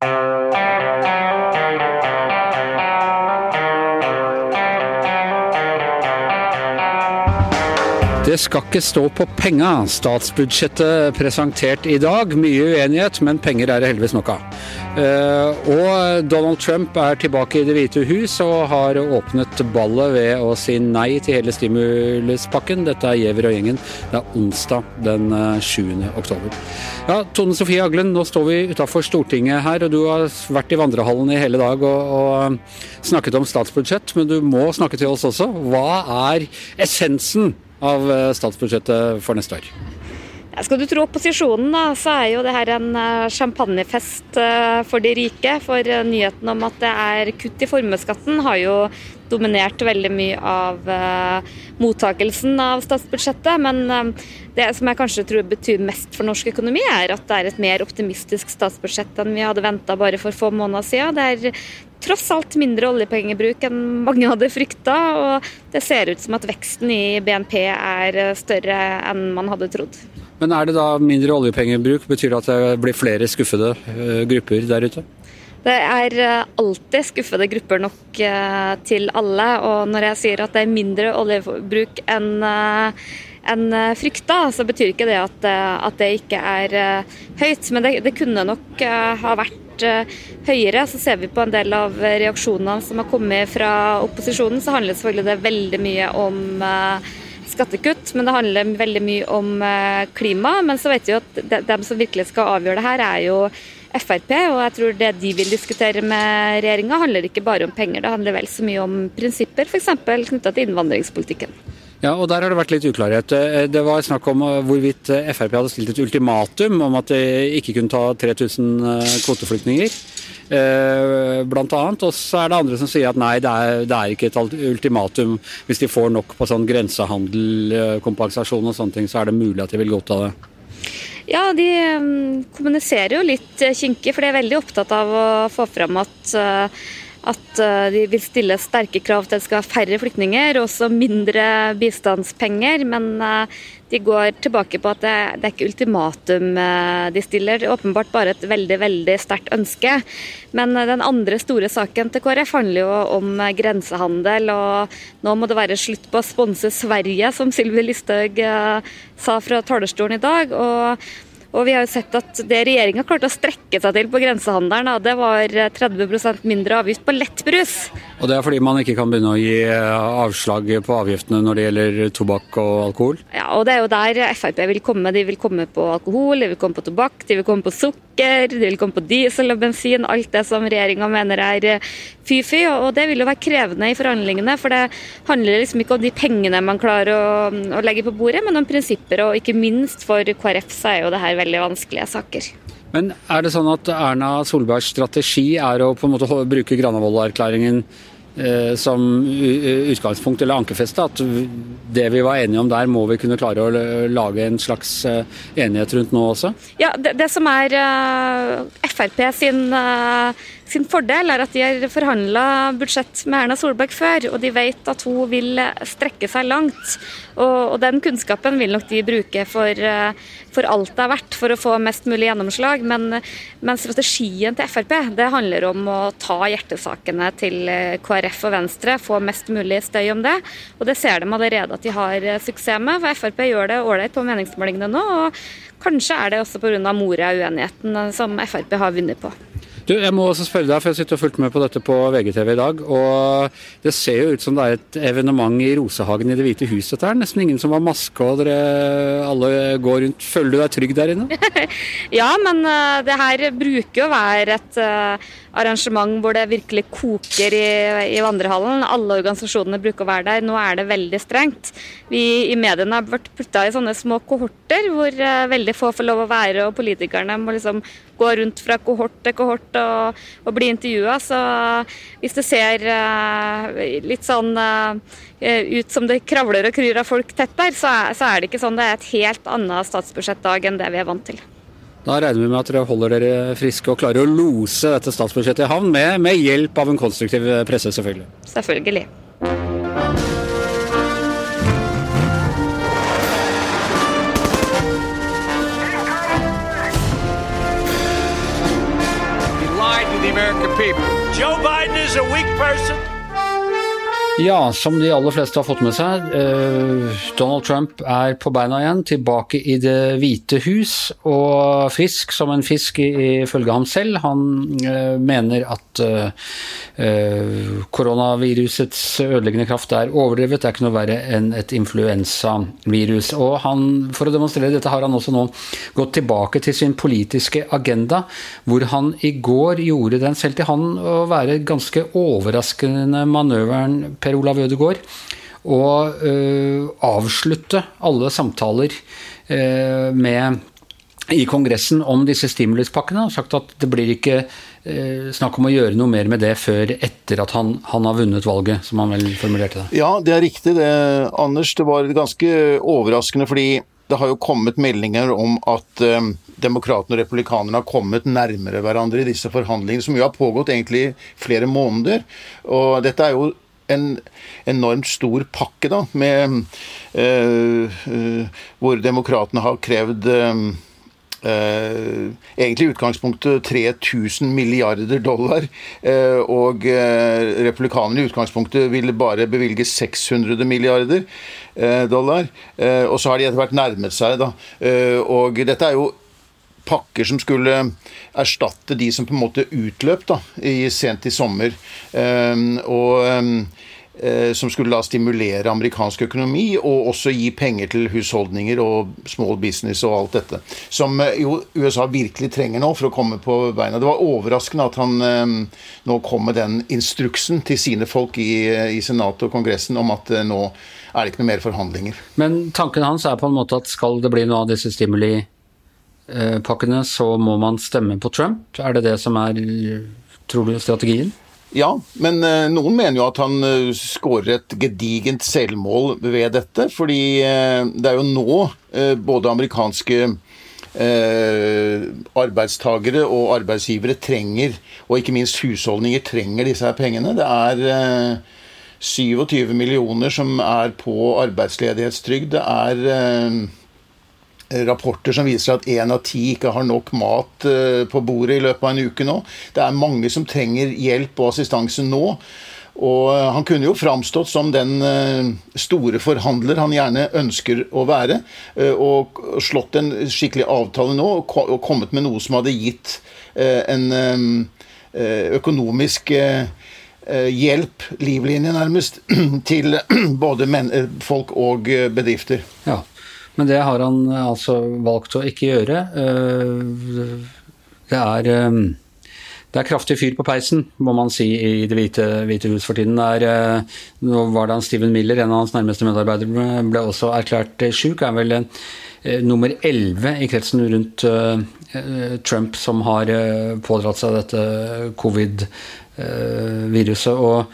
Uh... Det skal ikke stå på penga. Statsbudsjettet presentert i dag. Mye uenighet, men penger er det heldigvis nok av. Eh, og Donald Trump er tilbake i Det hvite hus og har åpnet ballet ved å si nei til hele stimuluspakken. Dette er Giæver og gjengen. Det er onsdag den 7. Eh, oktober. Ja, Tone Sofie Aglen, nå står vi utafor Stortinget her, og du har vært i vandrehallen i hele dag og, og snakket om statsbudsjett, men du må snakke til oss også. Hva er essensen av eh, statsbudsjettet for neste år? Skal du tro opposisjonen, da, så er jo det her en eh, champagnefest eh, for de rike. For nyheten om at det er kutt i formuesskatten har jo dominert veldig mye av mottakelsen av statsbudsjettet. Men det som jeg kanskje tror betyr mest for norsk økonomi, er at det er et mer optimistisk statsbudsjett enn vi hadde venta bare for få måneder siden. Det er tross alt mindre oljepengebruk enn mange hadde frykta, og det ser ut som at veksten i BNP er større enn man hadde trodd. Men er det da mindre oljepengebruk? Betyr det at det blir flere skuffede eh, grupper der ute? Det er eh, alltid skuffede grupper nok eh, til alle. Og når jeg sier at det er mindre oljebruk enn enn frykta, så betyr ikke det at, at det ikke er høyt. Men det, det kunne nok ha vært vært eh, høyere. Så ser vi på en del av reaksjonene som har kommet fra opposisjonen, så handler selvfølgelig det veldig mye om eh, skattekutt, men det handler veldig mye om eh, klima. Men så vet vi jo at dem som virkelig skal avgjøre det her, er jo Frp. Og jeg tror det de vil diskutere med regjeringa, handler ikke bare om penger, det handler vel så mye om prinsipper, f.eks. knytta til innvandringspolitikken. Ja, og Der har det vært litt uklarhet. Eh, det var snakk om eh, hvorvidt eh, Frp hadde stilt et ultimatum om at de ikke kunne ta 3000 kvoteflyktninger. Annet. Og så er det andre som sier at nei, det er, det er ikke et ultimatum. Hvis de får nok på sånn grensehandel, kompensasjon og sånne ting, så er det mulig at de vil godta det. Ja, de mm, kommuniserer jo litt kinkig, for de er veldig opptatt av å få fram at at eh, de vil stille sterke krav til at det skal være færre flyktninger, og også mindre bistandspenger. Men eh, de går tilbake på at det, det er ikke ultimatum eh, de stiller. Det er åpenbart bare et veldig veldig sterkt ønske. Men den andre store saken til KrF handler jo om grensehandel. og Nå må det være slutt på å sponse Sverige, som Sylvi Listhaug sa fra talerstolen i dag. og og vi har jo sett at det regjeringa klarte å strekke seg til på grensehandelen, det var 30% mindre avgift på lettbrus. Og det er fordi man ikke kan begynne å gi eh, avslag på avgiftene når det gjelder tobakk og alkohol? Ja, og det er jo der Frp vil komme. De vil komme på alkohol, de vil komme på tobakk, de vil komme på sukker, de vil komme på diesel og bensin. Alt det som regjeringa mener er eh, fy-fy. Og det vil jo være krevende i forhandlingene, for det handler liksom ikke om de pengene man klarer å, å legge på bordet, men om prinsipper. Og ikke minst for KrF så er jo det her veldig vanskelige saker. Men er det sånn at Erna Solbergs strategi er å på en måte bruke Granavolden-erklæringen eh, som utgangspunkt eller ankerfeste? At det vi var enige om der, må vi kunne klare å lage en slags eh, enighet rundt nå også? Ja, det, det som er uh, Frp sin sin fordel er at de har forhandla budsjett med Erna Solberg før, og de vet at hun vil strekke seg langt. Og, og den kunnskapen vil nok de bruke for, eh, for, alt det er verdt, for å få mest mulig gjennomslag. Men, men, strategien til Frp det handler om å ta hjertesakene til eh, KrF og Venstre, få mest mulig støy om det. Og det ser de allerede at de har eh, suksess med, for Frp gjør det ålreit på meningsmålingene nå. og Kanskje er det også pga. Moria-uenigheten som Frp har vunnet på. Du, jeg må også spørre deg, for jeg sitter og fulgte med på dette på VGTV i dag. og Det ser jo ut som det er et evenement i Rosehagen i Det hvite hus. Dette her. nesten ingen som har maske, og dere alle går rundt. Føler du deg trygg der inne? ja, men uh, det her bruker jo å være et uh, arrangement hvor det virkelig koker i, i, vandrehallen. Alle organisasjonene bruker å være der. Nå er det veldig strengt. Vi i mediene har vært putta i sånne små kohorter hvor uh, veldig få får lov å være, og politikerne må liksom gå rundt fra kohort til kohort og, og bli intervjua. Så hvis det ser uh, litt sånn uh, ut som det kravler og kryr av folk tett der, så er, så er det ikke sånn. Det er et helt annet statsbudsjettdag enn det vi er vant til. Da regner vi med at dere holder dere friske og klarer å lose dette statsbudsjettet i havn, med, med hjelp av en konstruktiv presse, selvfølgelig. Selvfølgelig. American people. Joe Biden is a weak person. Ja, som de aller fleste har fått med seg, eh, Donald Trump er på beina igjen, tilbake i Det hvite hus, og frisk som en fisk ifølge ham selv. Han eh, mener at eh, koronavirusets ødeleggende kraft er overdrevet, det er ikke noe verre enn et influensavirus. Og han, for å demonstrere dette har han også nå gått tilbake til sin politiske agenda, hvor han i går gjorde den selv til han å være ganske overraskende manøveren Per Olav Ødegaard og uh, avslutte alle samtaler uh, med i Kongressen om disse stimuluspakkene og sagt at det blir ikke uh, snakk om å gjøre noe mer med det før etter at han, han, har vunnet valget, som han vel formulerte det. Ja, det er riktig det, Anders. Det var ganske overraskende fordi det har jo kommet meldinger om at um, demokratene og republikanerne har kommet nærmere hverandre i disse forhandlingene, som jo har pågått egentlig flere måneder. Og dette er jo en enormt stor pakke, da, med uh, uh, Hvor demokratene har krevd uh, egentlig i utgangspunktet 3000 milliarder dollar. og republikanerne i utgangspunktet ville bare bevilge 600 milliarder dollar. og så har de etter hvert nærmet seg, da. og dette er jo pakker som skulle erstatte de som på en måte utløp da, i, sent i sommer. Um, og um, som skulle da stimulere amerikansk økonomi og også gi penger til husholdninger og small business og alt dette. Som eh, jo USA virkelig trenger nå for å komme på beina. Det var overraskende at han um, nå kom med den instruksen til sine folk i, i Senatet og Kongressen om at nå er det ikke noe mer forhandlinger. Men tanken hans er på en måte at skal det bli noe av disse stimuli pakkene, så må man stemme på Trump? Er det det som er, tror du, strategien? Ja, men uh, noen mener jo at han skårer et gedigent selvmål ved dette. Fordi det er jo nå både amerikanske arbeidstagere og arbeidsgivere trenger, og ikke minst husholdninger trenger disse her pengene. Det er 27 millioner som er på arbeidsledighetstrygd. Det er rapporter som viser at én av ti ikke har nok mat eh, på bordet i løpet av en uke nå. Det er mange som trenger hjelp og assistanse nå. Og eh, han kunne jo framstått som den eh, store forhandler han gjerne ønsker å være. Og slått en skikkelig avtale nå og kommet med noe som hadde gitt en økonomisk hjelp, livlinje nærmest, til både folk og bedrifter. Ja. Men det har han altså valgt å ikke gjøre. Eh, det er, eh, det er kraftig fyr på peisen, må man si, i Det hvite, hvite hus for tiden. Er, eh, nå var det han Steven Miller, en av hans nærmeste medarbeidere, ble også erklært sjuk. Er vel nummer elleve i kretsen rundt Trump som har pådratt seg dette covid-viruset. og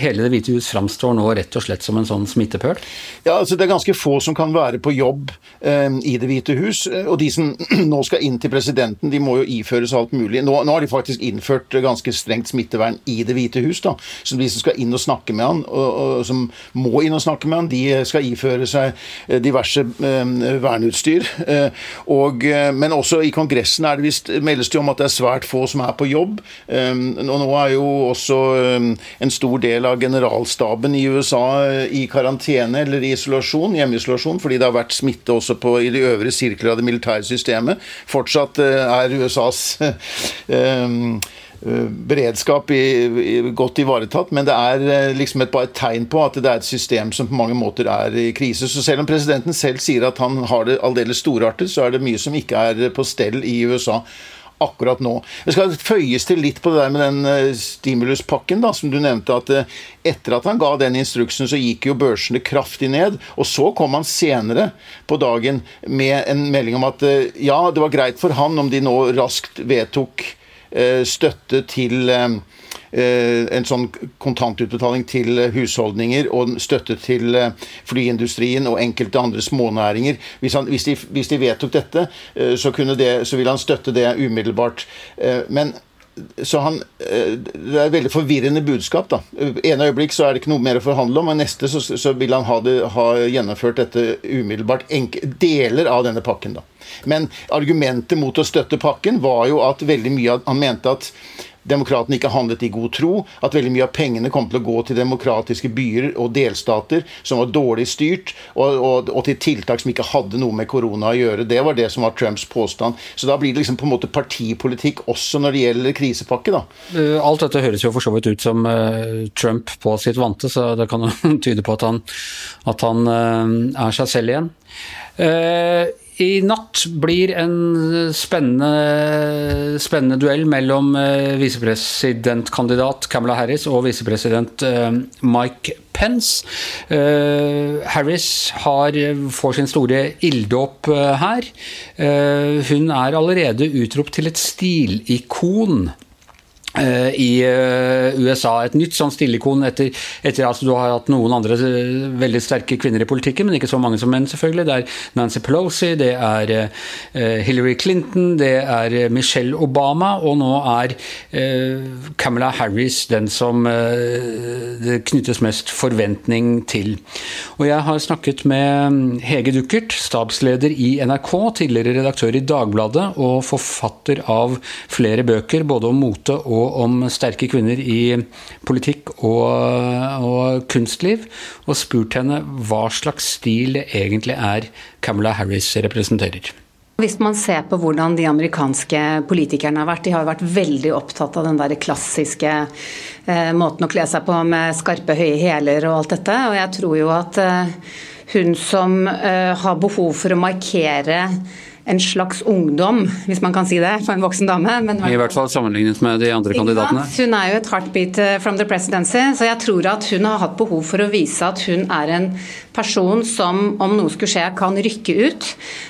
hele Det hvite hus framstår nå rett og slett som en sånn smittepøl? Ja, altså Det er ganske få som kan være på jobb eh, i Det hvite hus. Eh, og de som nå skal inn til presidenten, de må jo iføres alt mulig. Nå, nå har de faktisk innført ganske strengt smittevern i Det hvite hus. da, Så de som skal inn og snakke med han, og, og som må inn og snakke med han, de skal iføre seg eh, diverse eh, verneutstyr. Eh, og, eh, men også i Kongressen er det vist, meldes det om at det er svært få som er på jobb. og nå er jo også en stor del av generalstaben i USA i karantene eller i isolasjon, hjemmeisolasjon, fordi det har vært smitte også på, i de øvre sirkler av det militære systemet. Fortsatt eh, er USAs um, beredskap i, godt ivaretatt, men det er liksom et, bare et tegn på at det er et system som på mange måter er i krise. Så selv om presidenten selv sier at han har det aldeles storartet, så er det mye som ikke er på stell i USA akkurat nå. Det skal føyes til litt på det der med den uh, stimuluspakken, da, som du nevnte. at uh, Etter at han ga den instruksen, så gikk jo børsene kraftig ned. Og så kom han senere på dagen med en melding om at uh, ja, det var greit for han om de nå raskt vedtok støtte til Eh, en sånn kontantutbetaling til husholdninger og støtte til eh, flyindustrien og enkelte andre smånæringer. Hvis, han, hvis, de, hvis de, vedtok dette, eh, så, det, så ville han støtte det umiddelbart. Men så han, Det er et veldig forvirrende budskap. da. ene øyeblikk så er det ikke noe mer å forhandle om, og neste så, så vil han ha, det, ha, gjennomført dette umiddelbart. Enke, deler av denne pakken. da. Men argumentet mot å støtte pakken var jo at veldig mye han mente at demokratene ikke handlet i god tro, at veldig mye av pengene kom til å gå til demokratiske byer og delstater som var dårlig styrt, og, og, og til tiltak som ikke hadde noe med korona å gjøre. Det var det som var Trumps påstand. Så da blir det liksom på en måte partipolitikk også når det gjelder krisepakke, da. Eh, alt dette høres jo for så vidt ut som uh, Trump på sitt vante, så det kan jo tyde på at han, at han uh, er seg selv igjen. I natt blir en spennende, spennende duell mellom visepresidentkandidat Kamala Harris og visepresident Mike Pence. Harris har, får sin store ilddåp her. Hun er allerede utropt til et stilikon Eh, i eh, USA. Et nytt sånn stillekon etter, etter, at du har hatt noen andre eh, veldig sterke kvinner i politikken, men ikke så mange som menn, selvfølgelig. Det er Nancy Pelosi, det er Hillary Clinton, det er Michelle Obama, og nå er Camilla Harris den som det knyttes mest forventning til. Og jeg har snakket med mm, Hege Duckert, stabsleder i NRK, tidligere redaktør i Dagbladet og forfatter av flere bøker, både om mote og om sterke kvinner i politikk og, og kunstliv, og spurt henne hva slags stil det egentlig er Camilla Harris representerer. Hvis man ser på hvordan de amerikanske politikerne har vært, de har vært veldig opptatt av den der klassiske eh, måten å kle seg på med skarpe, høye hæler og alt dette. Og jeg tror jo at eh, hun som eh, har behov for å markere en slags ungdom, hvis man kan si det, for en voksen dame. Men, I hvert fall sammenlignet med de andre kandidatene. Hun er jo et heartbeat eh, from the presidency, så jeg tror at hun har hatt behov for å vise at hun er en person som, om noe skulle skje, kan rykke ut.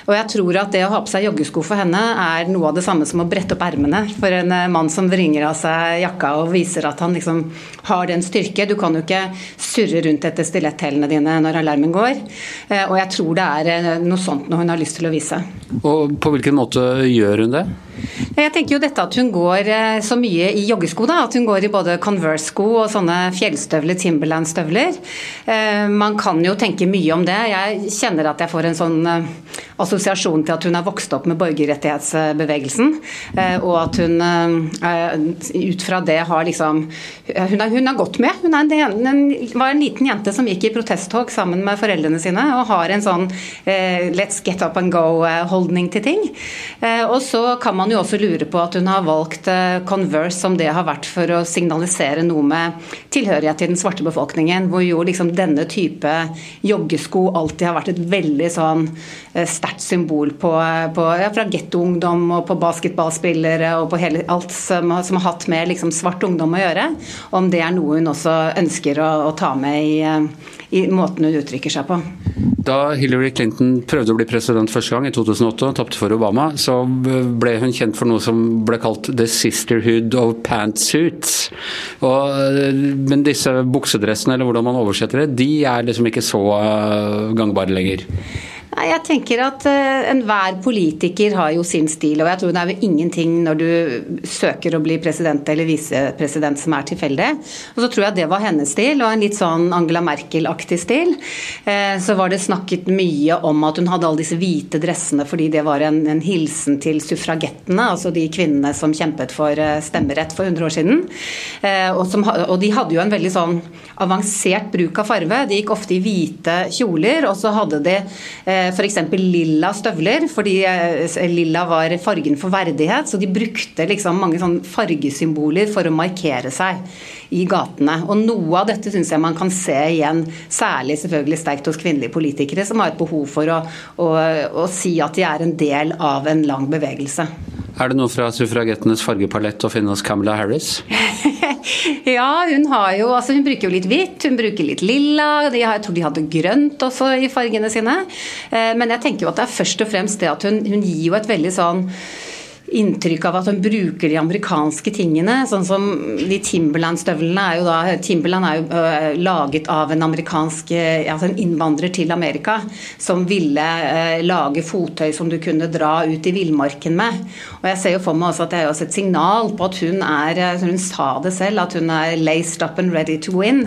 Og jeg tror at det å ha på seg joggesko for henne er noe av det samme som å brette opp ermene for en eh, mann som vringer av seg jakka og viser at han liksom har den styrke. Du kan jo ikke surre rundt etter stiletthælene dine når alarmen går. Eh, og jeg tror det er noe sånt når hun har lyst til å vise. Og på hvilken måte gjør hun det? Jeg tenker jo dette at hun går eh, så mye i joggesko, da. At hun går i både Converse-sko og sånne fjellstøvler, Timberland-støvler. Eh, man kan jo tenke mye om det. Jeg kjenner at jeg får en sånn eh, assosiasjon til at hun har vokst opp med borgerrettighetsbevegelsen. Og at hun ut fra det har liksom Hun har, hun har gått med. Hun en, en, var en liten jente som gikk i protesttog sammen med foreldrene sine og har en sånn let's get up and go-holdning til ting. Og så kan man jo også lure på at hun har valgt eh, Converse som det har vært for å signalisere noe med tilhørighet til den svarte befolkningen, hvor jo liksom denne type joggesko alltid har vært et veldig sånn eh, sterkt symbol på, på ja, fra gettoungdom og på basketballspillere og på hele, alt som, som, har hatt med liksom svart ungdom å gjøre. Om det er noe hun også ønsker å, å ta med i, eh, i måten hun uttrykker seg på. Da Hillary Clinton prøvde å bli president første gang, i 2008, og tapte for Obama, så ble hun kjent for noe som ble kalt 'the sisterhood of pantsuits'. Og, men disse buksedressene, eller hvordan man oversetter det, de er liksom ikke så eh, gangbare lenger. Nei, jeg tenker at uh, enhver politiker har jo sin stil, og jeg tror det er vel ingenting når du søker å bli president eller visepresident som er tilfeldig. Og så tror jeg det var hennes stil, og en litt sånn Angela Merkel-aktig stil. Uh, så var det snakket mye om at hun hadde alle disse hvite dressene fordi det var en, en hilsen til suffragettene, altså de kvinnene som kjempet for uh, stemmerett for 100 år siden. Og, som, og, de hadde jo en veldig sånn avansert bruk av farve. De gikk ofte i hvite kjoler, og så hadde de f.eks. lilla støvler, fordi eh, lilla var fargen for verdighet. Så de brukte liksom mange sånn fargesymboler for å markere seg i gatene. Og noe av dette syns jeg man kan se igjen, særlig selvfølgelig sterkt hos kvinnelige politikere, som har et behov for å, å, å si at de er en del av en lang bevegelse. Er det noe fra suffragettenes fargepalett å finne hos Camilla Harris? ja, hun har jo altså Hun bruker jo litt hvitt, hun bruker litt lilla. Har, jeg tror de hadde grønt også i fargene sine. Eh, men jeg tenker jo at det er først og fremst det at hun, hun gir jo et veldig sånn inntrykk av at hun bruker de amerikanske tingene. Sånn som de Timberland-støvlene er jo da Timberland er jo uh, laget av en amerikansk uh, altså en innvandrer til Amerika som ville uh, lage fottøy som du kunne dra ut i villmarken med. Og jeg ser jo for meg også at det er også et signal på at hun er Hun sa det selv, at hun er laced up and ready to win.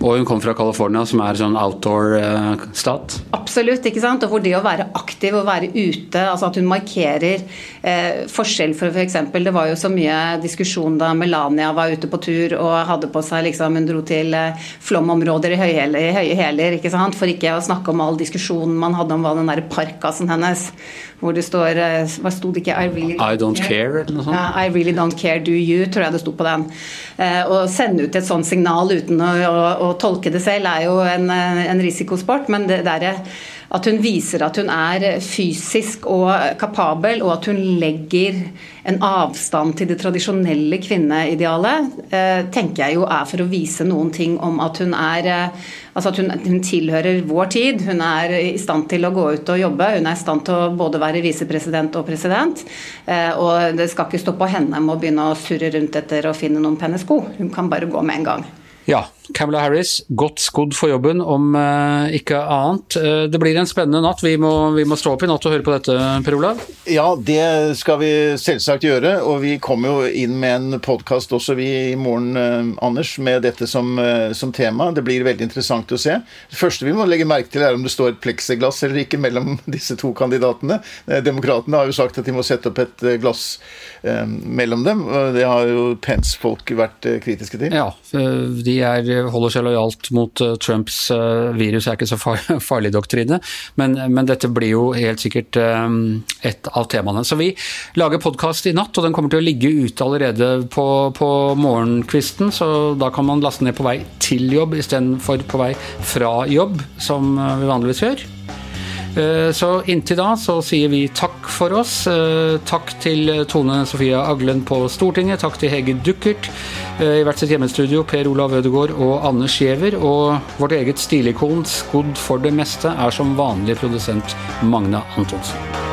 Og hun kom fra California, som er sånn outdoor-stat. Absolutt, ikke sant. Og hvor det å være aktiv og være ute, altså at hun markerer eh, forskjell for f.eks. Det var jo så mye diskusjon da Melania var ute på tur og hadde på seg liksom Hun dro til eh, flomområder i høye hæler, ikke sant. For ikke å snakke om all diskusjonen man hadde om hva den derre parkasen hennes hvor det står eh, Hva sto det ikke? I really don't, I don't care, eller noe sånt? Ja, I really don't care, do you, tror jeg det sto på den. Eh, å sende ut et sånt signal uten å, å, å tolke det selv er jo en, en risikosport, men det derre at hun viser at hun er fysisk og kapabel, og at hun legger en avstand til det tradisjonelle kvinneidealet, eh, tenker jeg jo er for å vise noen ting om at hun er eh, Altså at hun, hun, tilhører vår tid. Hun er i stand til å gå ut og jobbe. Hun er i stand til å både være visepresident og president. Eh, og det skal ikke stå på henne med å begynne å surre rundt etter å finne noen pennesko. Hun kan bare gå med en gang. Ja, Camilla Harris, godt skodd for jobben, om eh, ikke annet. Uh, det blir en spennende natt. Vi må, vi må, stå opp i natt og høre på dette, Per Olav? Ja, det skal vi selvsagt gjøre. Og vi kommer jo inn med en podkast også, vi i morgen, eh, Anders, med dette som, som, tema. Det blir veldig interessant å se. Det første vi må legge merke til, er om det står et pleksiglass eller ikke mellom disse to kandidatene. Demokratene har jo sagt at de må sette opp et glass mellom dem. Det har jo Pence-folk vært kritiske til. Ja, de er holder seg lojalt mot uh, Trumps uh, virus er ikke så far, farlig doktrine, men, men, dette blir jo helt sikkert et av temaene. Så vi lager podkast i natt, og den kommer til å ligge ute allerede på, på morgenkvisten, så da kan man laste ned på vei til jobb istedenfor på vei fra jobb, som vi vanligvis gjør. Eh, så inntil da så sier vi takk for oss. Eh, takk til Tone Sofia Aglen på Stortinget. Takk til Hege Duckert eh, i hvert sitt hjemmestudio, Per Olav Ødegaard og Anne Skjever. Og vårt eget stilikon, skodd for det meste, er som vanlig produsent Magne Antonsen.